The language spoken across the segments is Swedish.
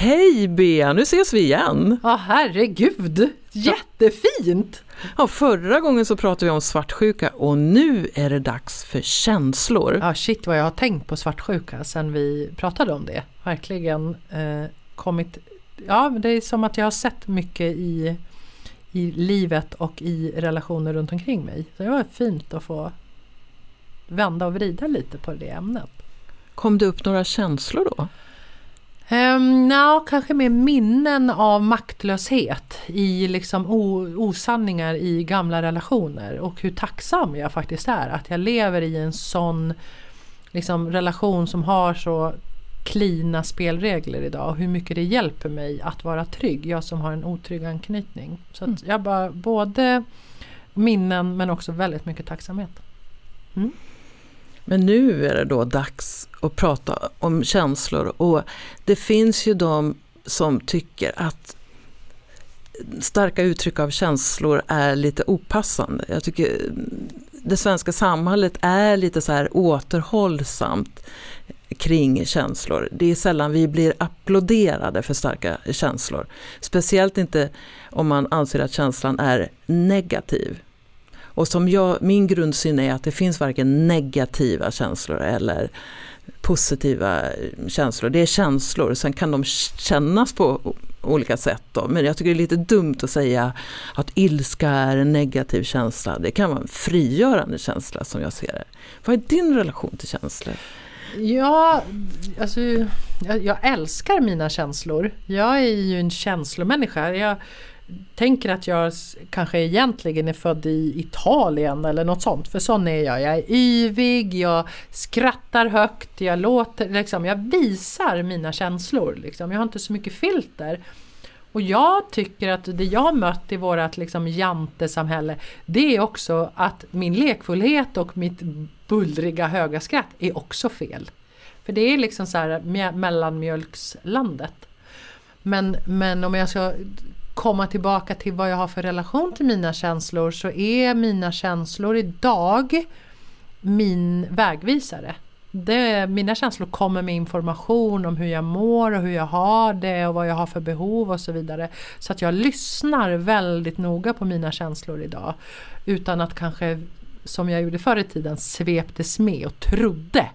Hej Bea, nu ses vi igen! Ja herregud, jättefint! Ja, förra gången så pratade vi om svartsjuka och nu är det dags för känslor. Ja shit vad jag har tänkt på svartsjuka sen vi pratade om det. Verkligen eh, kommit, ja det är som att jag har sett mycket i, i livet och i relationer runt omkring mig. Så det var fint att få vända och vrida lite på det ämnet. Kom det upp några känslor då? Um, no, kanske mer minnen av maktlöshet i liksom osanningar i gamla relationer och hur tacksam jag faktiskt är att jag lever i en sån liksom, relation som har så klina spelregler idag och hur mycket det hjälper mig att vara trygg, jag som har en otrygg anknytning. Så mm. jag bara både minnen men också väldigt mycket tacksamhet. Mm. Men nu är det då dags att prata om känslor och det finns ju de som tycker att starka uttryck av känslor är lite opassande. Jag tycker mm, det svenska samhället är lite så här återhållsamt kring känslor. Det är sällan vi blir applåderade för starka känslor. Speciellt inte om man anser att känslan är negativ. Och som jag, min grundsyn är att det finns varken negativa känslor eller positiva känslor. Det är känslor, sen kan de kännas på olika sätt. Då. Men jag tycker det är lite dumt att säga att ilska är en negativ känsla. Det kan vara en frigörande känsla som jag ser det. Vad är din relation till känslor? Ja, alltså jag, jag älskar mina känslor. Jag är ju en känslomänniska. Jag, tänker att jag kanske egentligen är född i Italien eller något sånt. För sån är jag. Jag är yvig, jag skrattar högt, jag låter, liksom, jag visar mina känslor. Liksom. Jag har inte så mycket filter. Och jag tycker att det jag mött i vårat liksom jantesamhälle det är också att min lekfullhet och mitt bullriga höga skratt är också fel. För det är liksom så här mellanmjölkslandet. Men, men om jag ska komma tillbaka till vad jag har för relation till mina känslor så är mina känslor idag min vägvisare. Det, mina känslor kommer med information om hur jag mår och hur jag har det och vad jag har för behov och så vidare. Så att jag lyssnar väldigt noga på mina känslor idag. Utan att kanske, som jag gjorde förr i tiden, sveptes med och trodde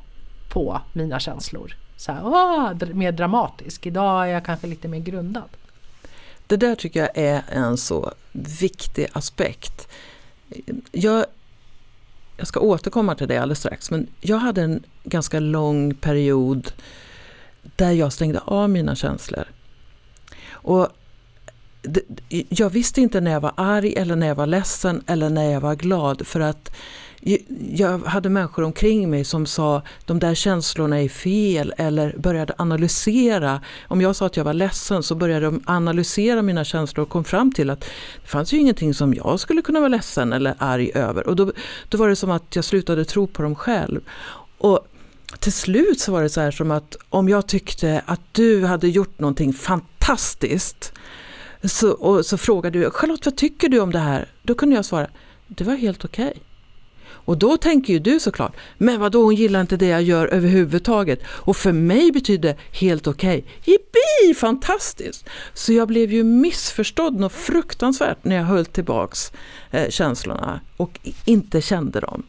på mina känslor. Så här, åh, mer dramatisk. Idag är jag kanske lite mer grundad. Det där tycker jag är en så viktig aspekt. Jag, jag ska återkomma till det alldeles strax, men jag hade en ganska lång period där jag stängde av mina känslor. Och det, jag visste inte när jag var arg eller när jag var ledsen eller när jag var glad för att jag hade människor omkring mig som sa de där känslorna är fel eller började analysera. Om jag sa att jag var ledsen så började de analysera mina känslor och kom fram till att det fanns ju ingenting som jag skulle kunna vara ledsen eller arg över. Och då, då var det som att jag slutade tro på dem själv. Och till slut så var det så här som att om jag tyckte att du hade gjort någonting fantastiskt så, och så frågade du Charlotte vad tycker du om det här? Då kunde jag svara det var helt okej. Okay. Och då tänker ju du såklart, men vad då hon gillar inte det jag gör överhuvudtaget. Och för mig betyder det helt okej. Okay. Jippi, fantastiskt! Så jag blev ju missförstådd något fruktansvärt när jag höll tillbaks eh, känslorna och inte kände dem.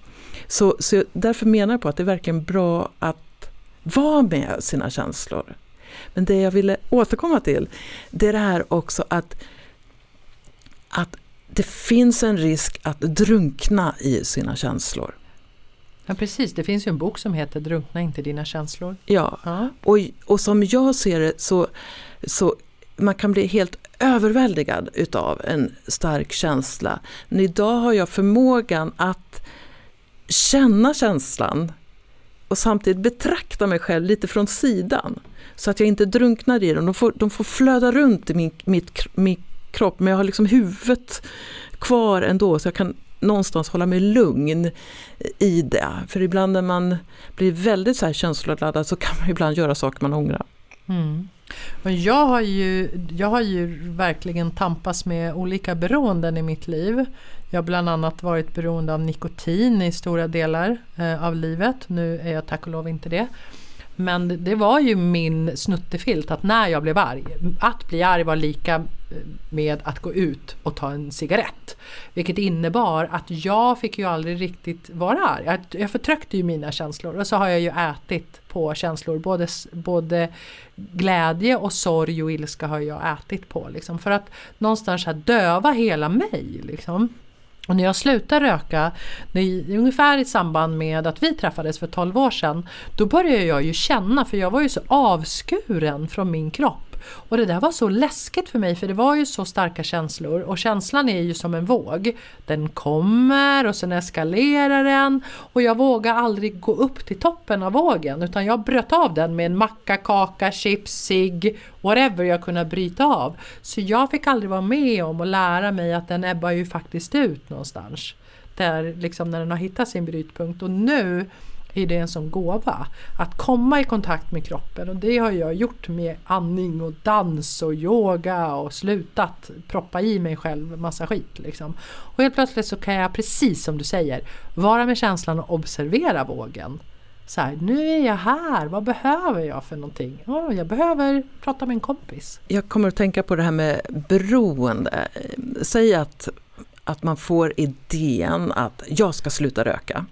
Så, så därför menar jag på att det är verkligen bra att vara med sina känslor. Men det jag ville återkomma till, det är det här också att, att det finns en risk att drunkna i sina känslor. Ja precis, det finns ju en bok som heter Drunkna inte dina känslor. Ja, ja. Och, och som jag ser det så, så man kan bli helt överväldigad utav en stark känsla. Men idag har jag förmågan att känna känslan och samtidigt betrakta mig själv lite från sidan. Så att jag inte drunknar i den. De får, de får flöda runt i min, mitt, mitt kropp men jag har liksom huvudet kvar ändå så jag kan någonstans hålla mig lugn i det. För ibland när man blir väldigt så här känsloladdad så kan man ibland göra saker man ångrar. Mm. Men jag, har ju, jag har ju verkligen tampats med olika beroenden i mitt liv. Jag har bland annat varit beroende av nikotin i stora delar eh, av livet. Nu är jag tack och lov inte det. Men det var ju min snuttefilt att när jag blev arg, att bli arg var lika med att gå ut och ta en cigarett. Vilket innebar att jag fick ju aldrig riktigt vara arg. Jag förtryckte ju mina känslor och så har jag ju ätit på känslor. Både, både glädje och sorg och ilska har jag ätit på. Liksom, för att någonstans här döva hela mig. Liksom. Och när jag slutade röka, ungefär i samband med att vi träffades för 12 år sedan, då började jag ju känna, för jag var ju så avskuren från min kropp. Och det där var så läskigt för mig för det var ju så starka känslor och känslan är ju som en våg. Den kommer och sen eskalerar den och jag vågade aldrig gå upp till toppen av vågen utan jag bröt av den med en macka, kaka, chips, cigg, whatever jag kunde bryta av. Så jag fick aldrig vara med om och lära mig att den ebbar ju faktiskt ut någonstans. Där liksom när den har hittat sin brytpunkt och nu är det en sån gåva. Att komma i kontakt med kroppen och det har jag gjort med andning och dans och yoga och slutat proppa i mig själv massa skit. Liksom. Och helt plötsligt så kan jag precis som du säger vara med känslan och observera vågen. Så här, nu är jag här, vad behöver jag för någonting? Oh, jag behöver prata med en kompis. Jag kommer att tänka på det här med beroende. Säg att, att man får idén att jag ska sluta röka.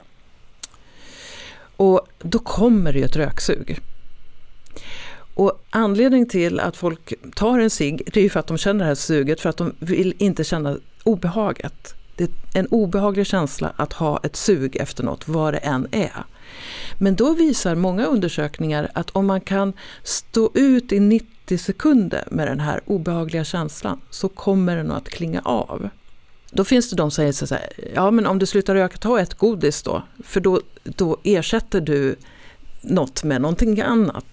Och då kommer det ju ett röksug. Och anledningen till att folk tar en cigg, det är ju för att de känner det här suget, för att de vill inte känna obehaget. Det är en obehaglig känsla att ha ett sug efter något, vad det än är. Men då visar många undersökningar att om man kan stå ut i 90 sekunder med den här obehagliga känslan så kommer den att klinga av. Då finns det de som säger så här, ja men om du slutar röka, ta ett godis då. För då, då ersätter du något med någonting annat.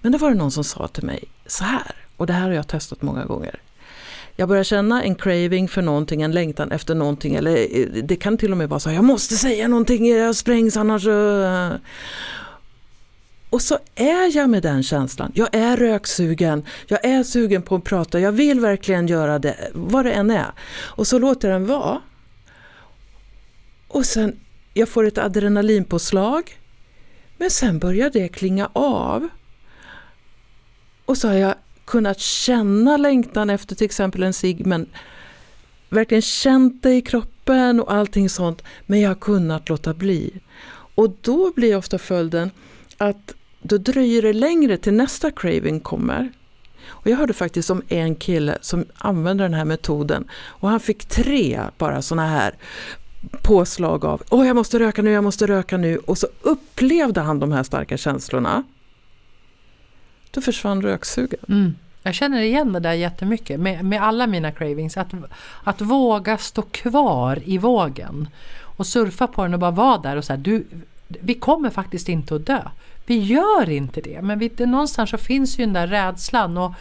Men det var det någon som sa till mig så här, och det här har jag testat många gånger. Jag börjar känna en craving för någonting, en längtan efter någonting. Eller eh, det kan till och med vara så här, jag måste säga någonting, jag sprängs annars. Eh. Och så är jag med den känslan. Jag är röksugen, jag är sugen på att prata, jag vill verkligen göra det, vad det än är. Och så låter den vara. Och sen, jag får ett adrenalinpåslag. Men sen börjar det klinga av. Och så har jag kunnat känna längtan efter till exempel en cigg, men verkligen känt det i kroppen och allting sånt. Men jag har kunnat låta bli. Och då blir ofta följden att då dröjer det längre till nästa craving kommer. Och jag hörde faktiskt om en kille som använde den här metoden och han fick tre bara sådana här påslag av åh jag måste röka nu, jag måste röka nu och så upplevde han de här starka känslorna. Då försvann röksugen. Mm. Jag känner igen det där jättemycket med, med alla mina cravings. Att, att våga stå kvar i vågen och surfa på den och bara vara där och säga du, vi kommer faktiskt inte att dö. Vi gör inte det, men vi, det, någonstans så finns ju den där rädslan och,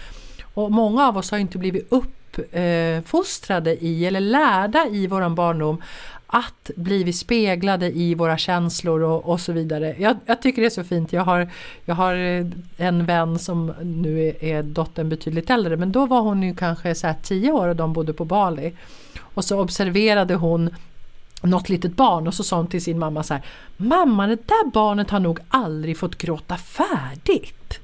och många av oss har inte blivit uppfostrade eh, i eller lärda i våran barndom att bli speglade i våra känslor och, och så vidare. Jag, jag, tycker det är så fint. Jag har, jag har eh, en vän som nu är, är dottern betydligt äldre men då var hon ju kanske så här 10 år och de bodde på Bali. Och så observerade hon något litet barn och så sa hon till sin mamma så här Mamma det där barnet har nog aldrig fått gråta färdigt.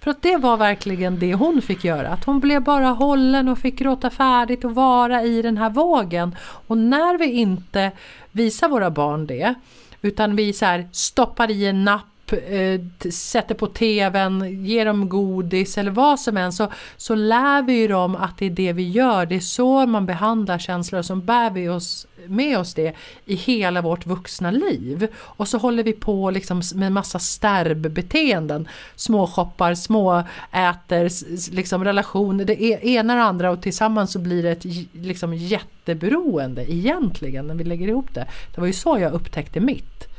För att det var verkligen det hon fick göra. Att hon blev bara hållen och fick gråta färdigt och vara i den här vågen. Och när vi inte visar våra barn det utan vi så här stoppar i en napp eh, sätter på tvn, ger dem godis eller vad som än så, så lär vi ju dem att det är det vi gör. Det är så man behandlar känslor som bär vi oss med oss det i hela vårt vuxna liv. Och så håller vi på liksom med massa stärbbeteenden. Småshoppar, små äter, liksom relationer, det e, ena och andra och tillsammans så blir det ett liksom jätteberoende egentligen när vi lägger ihop det. Det var ju så jag upptäckte mitt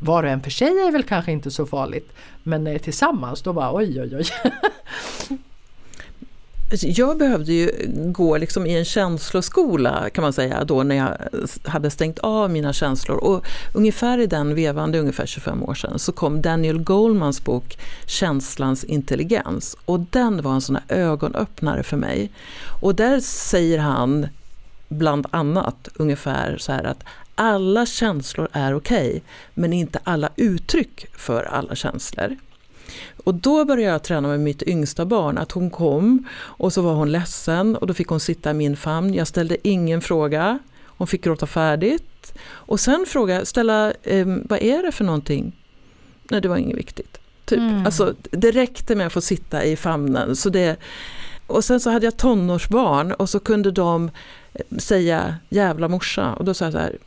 var och en för sig är väl kanske inte så farligt. Men när det är tillsammans då bara oj oj oj. Alltså, jag behövde ju gå liksom i en känsloskola kan man säga då när jag hade stängt av mina känslor. Och ungefär i den vevan, det ungefär 25 år sedan, så kom Daniel Golemans bok Känslans intelligens. Och den var en sån här ögonöppnare för mig. Och där säger han bland annat ungefär så här att alla känslor är okej, okay, men inte alla uttryck för alla känslor. Och då började jag träna med mitt yngsta barn, att hon kom och så var hon ledsen och då fick hon sitta i min famn. Jag ställde ingen fråga, hon fick gråta färdigt. Och sen fråga, ställa, eh, vad är det för någonting? Nej, det var inget viktigt. Typ. Mm. Alltså, det räckte med att få sitta i famnen. Så det, och sen så hade jag tonårsbarn och så kunde de eh, säga jävla morsa. Och då sa jag så här,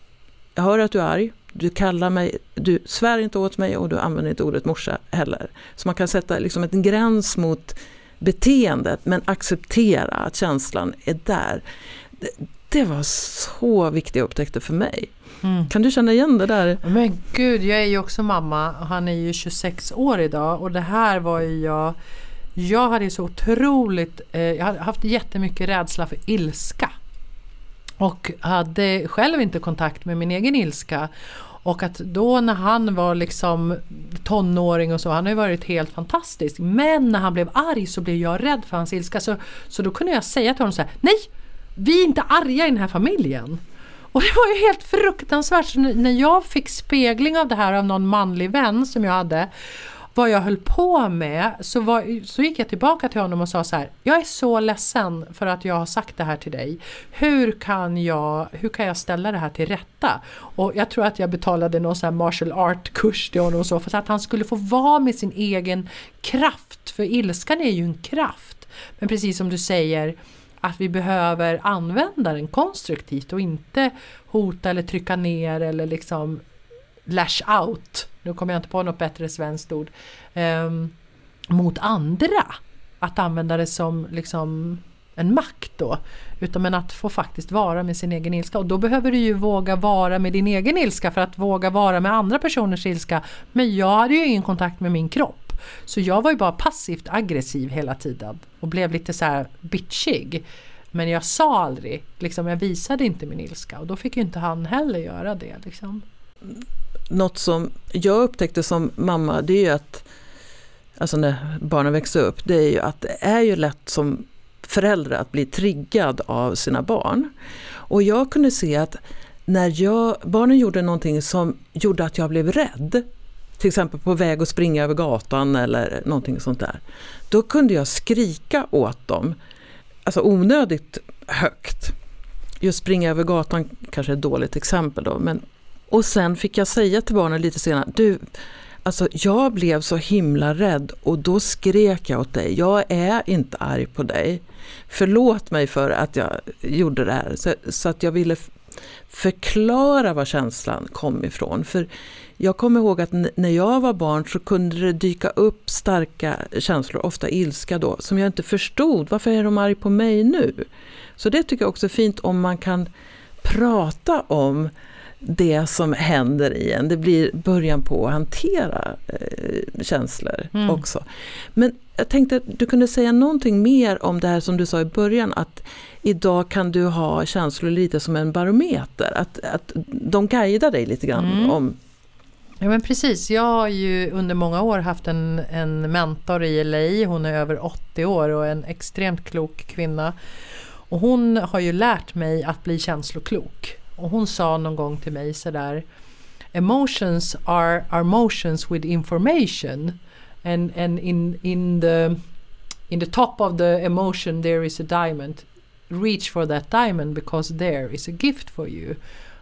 jag hör att du är arg, du kallar mig, du svär inte åt mig och du använder inte ordet morsa heller. Så man kan sätta liksom en gräns mot beteendet men acceptera att känslan är där. Det, det var så viktiga upptäckter för mig. Mm. Kan du känna igen det där? Men gud, jag är ju också mamma. Han är ju 26 år idag och det här var ju jag jag hade så otroligt, eh, jag hade haft jättemycket rädsla för ilska. Och hade själv inte kontakt med min egen ilska. Och att då när han var liksom tonåring och så, han har ju varit helt fantastisk. Men när han blev arg så blev jag rädd för hans ilska. Så, så då kunde jag säga till honom så här, nej! Vi är inte arga i den här familjen. Och det var ju helt fruktansvärt. Så när jag fick spegling av det här av någon manlig vän som jag hade vad jag höll på med så, var, så gick jag tillbaka till honom och sa så här. Jag är så ledsen för att jag har sagt det här till dig. Hur kan jag, hur kan jag ställa det här till rätta? Och jag tror att jag betalade någon sån här martial art kurs till honom och så för att han skulle få vara med sin egen kraft. För ilskan är ju en kraft. Men precis som du säger att vi behöver använda den konstruktivt och inte hota eller trycka ner eller liksom lash out, nu kommer jag inte på något bättre svenskt ord, eh, mot andra. Att använda det som liksom en makt då. Utan men att få faktiskt vara med sin egen ilska. Och då behöver du ju våga vara med din egen ilska för att våga vara med andra personers ilska. Men jag hade ju ingen kontakt med min kropp. Så jag var ju bara passivt aggressiv hela tiden. Och blev lite så här bitchig. Men jag sa aldrig, liksom, jag visade inte min ilska. Och då fick ju inte han heller göra det. Liksom något som jag upptäckte som mamma, det är ju att, alltså när barnen växer upp, det är ju att det är ju lätt som förälder att bli triggad av sina barn. Och jag kunde se att när jag, barnen gjorde någonting som gjorde att jag blev rädd, till exempel på väg att springa över gatan eller någonting sånt där. Då kunde jag skrika åt dem, alltså onödigt högt. Just springa över gatan kanske är ett dåligt exempel då, men och sen fick jag säga till barnen lite senare, du, alltså jag blev så himla rädd och då skrek jag åt dig, jag är inte arg på dig. Förlåt mig för att jag gjorde det här. Så, så att jag ville förklara var känslan kom ifrån. För jag kommer ihåg att när jag var barn så kunde det dyka upp starka känslor, ofta ilska då, som jag inte förstod. Varför är de arg på mig nu? Så det tycker jag också är fint om man kan prata om det som händer i en. Det blir början på att hantera eh, känslor mm. också. Men jag tänkte att du kunde säga någonting mer om det här som du sa i början att idag kan du ha känslor lite som en barometer. Att, att de guidar dig lite grann mm. om Ja men precis, jag har ju under många år haft en, en mentor i LA, hon är över 80 år och en extremt klok kvinna. Och hon har ju lärt mig att bli känsloklok. Och hon sa någon gång till mig sådär Emotions are, are motions with information. And, and in, in, the, in the top of the emotion there is a diamond. Reach for that diamond because there is a gift for you.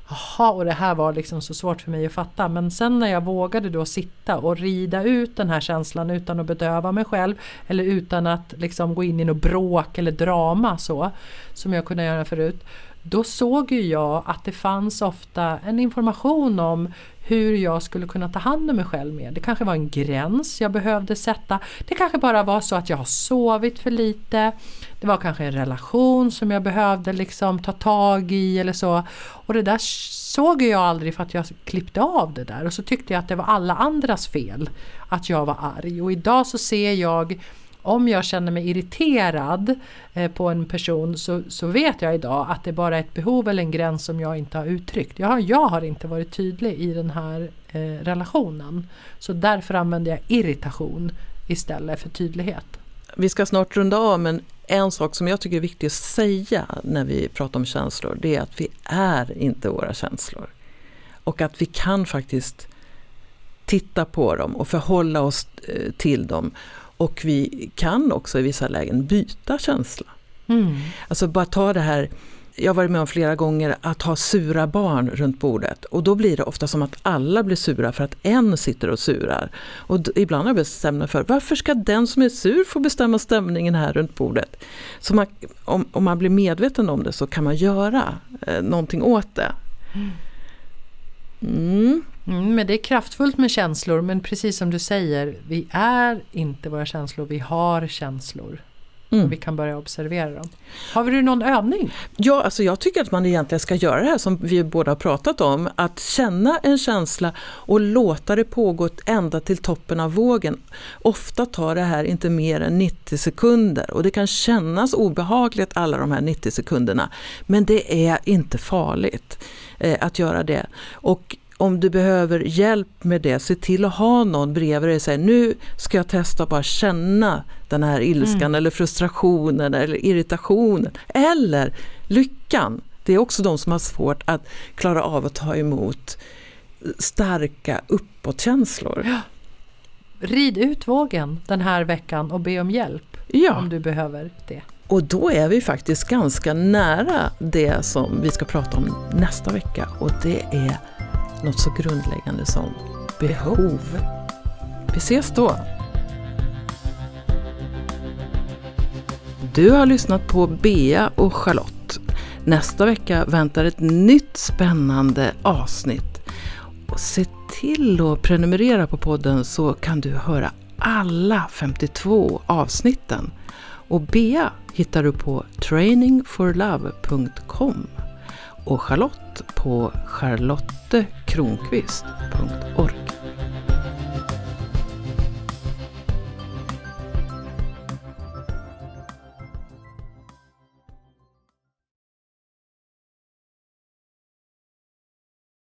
Jaha, och det här var liksom så svårt för mig att fatta. Men sen när jag vågade då sitta och rida ut den här känslan utan att bedöva mig själv eller utan att liksom gå in i något bråk eller drama så som jag kunde göra förut då såg ju jag att det fanns ofta en information om hur jag skulle kunna ta hand om mig själv mer. Det kanske var en gräns jag behövde sätta. Det kanske bara var så att jag har sovit för lite. Det var kanske en relation som jag behövde liksom ta tag i eller så. Och det där såg jag aldrig för att jag klippte av det där och så tyckte jag att det var alla andras fel att jag var arg. Och idag så ser jag om jag känner mig irriterad eh, på en person så, så vet jag idag att det bara är ett behov eller en gräns som jag inte har uttryckt. Jag har, jag har inte varit tydlig i den här eh, relationen. Så därför använder jag irritation istället för tydlighet. Vi ska snart runda av men en sak som jag tycker är viktig att säga när vi pratar om känslor det är att vi är inte våra känslor. Och att vi kan faktiskt titta på dem och förhålla oss eh, till dem. Och vi kan också i vissa lägen byta känsla. Mm. Alltså bara ta det här jag har varit med om flera gånger att ha sura barn runt bordet och då blir det ofta som att alla blir sura för att en sitter och surar. Och ibland har jag bestämt mig för varför ska den som är sur få bestämma stämningen här runt bordet? Så man, om, om, man blir medveten om det så kan man göra eh, någonting åt det. Mm. Mm, men det är kraftfullt med känslor men precis som du säger, vi är inte våra känslor, vi har känslor. Mm. Och vi kan börja observera dem. Har du någon övning? Ja, alltså jag tycker att man egentligen ska göra det här som vi båda har pratat om. Att känna en känsla och låta det pågå ända till toppen av vågen. Ofta tar det här inte mer än 90 sekunder och det kan kännas obehagligt alla de här 90 sekunderna. Men det är inte farligt eh, att göra det. Och om du behöver hjälp med det, se till att ha någon bredvid dig och säga nu ska jag testa att bara känna den här ilskan mm. eller frustrationen eller irritationen eller lyckan. Det är också de som har svårt att klara av att ta emot starka uppåtkänslor. Ja. Rid ut vågen den här veckan och be om hjälp ja. om du behöver det. Och då är vi faktiskt ganska nära det som vi ska prata om nästa vecka och det är något så grundläggande som behov. Vi ses då! Du har lyssnat på Bea och Charlotte. Nästa vecka väntar ett nytt spännande avsnitt. Och se till att prenumerera på podden så kan du höra alla 52 avsnitten. Och Bea hittar du på trainingforlove.com och Charlotte på charlottekronqvist.org.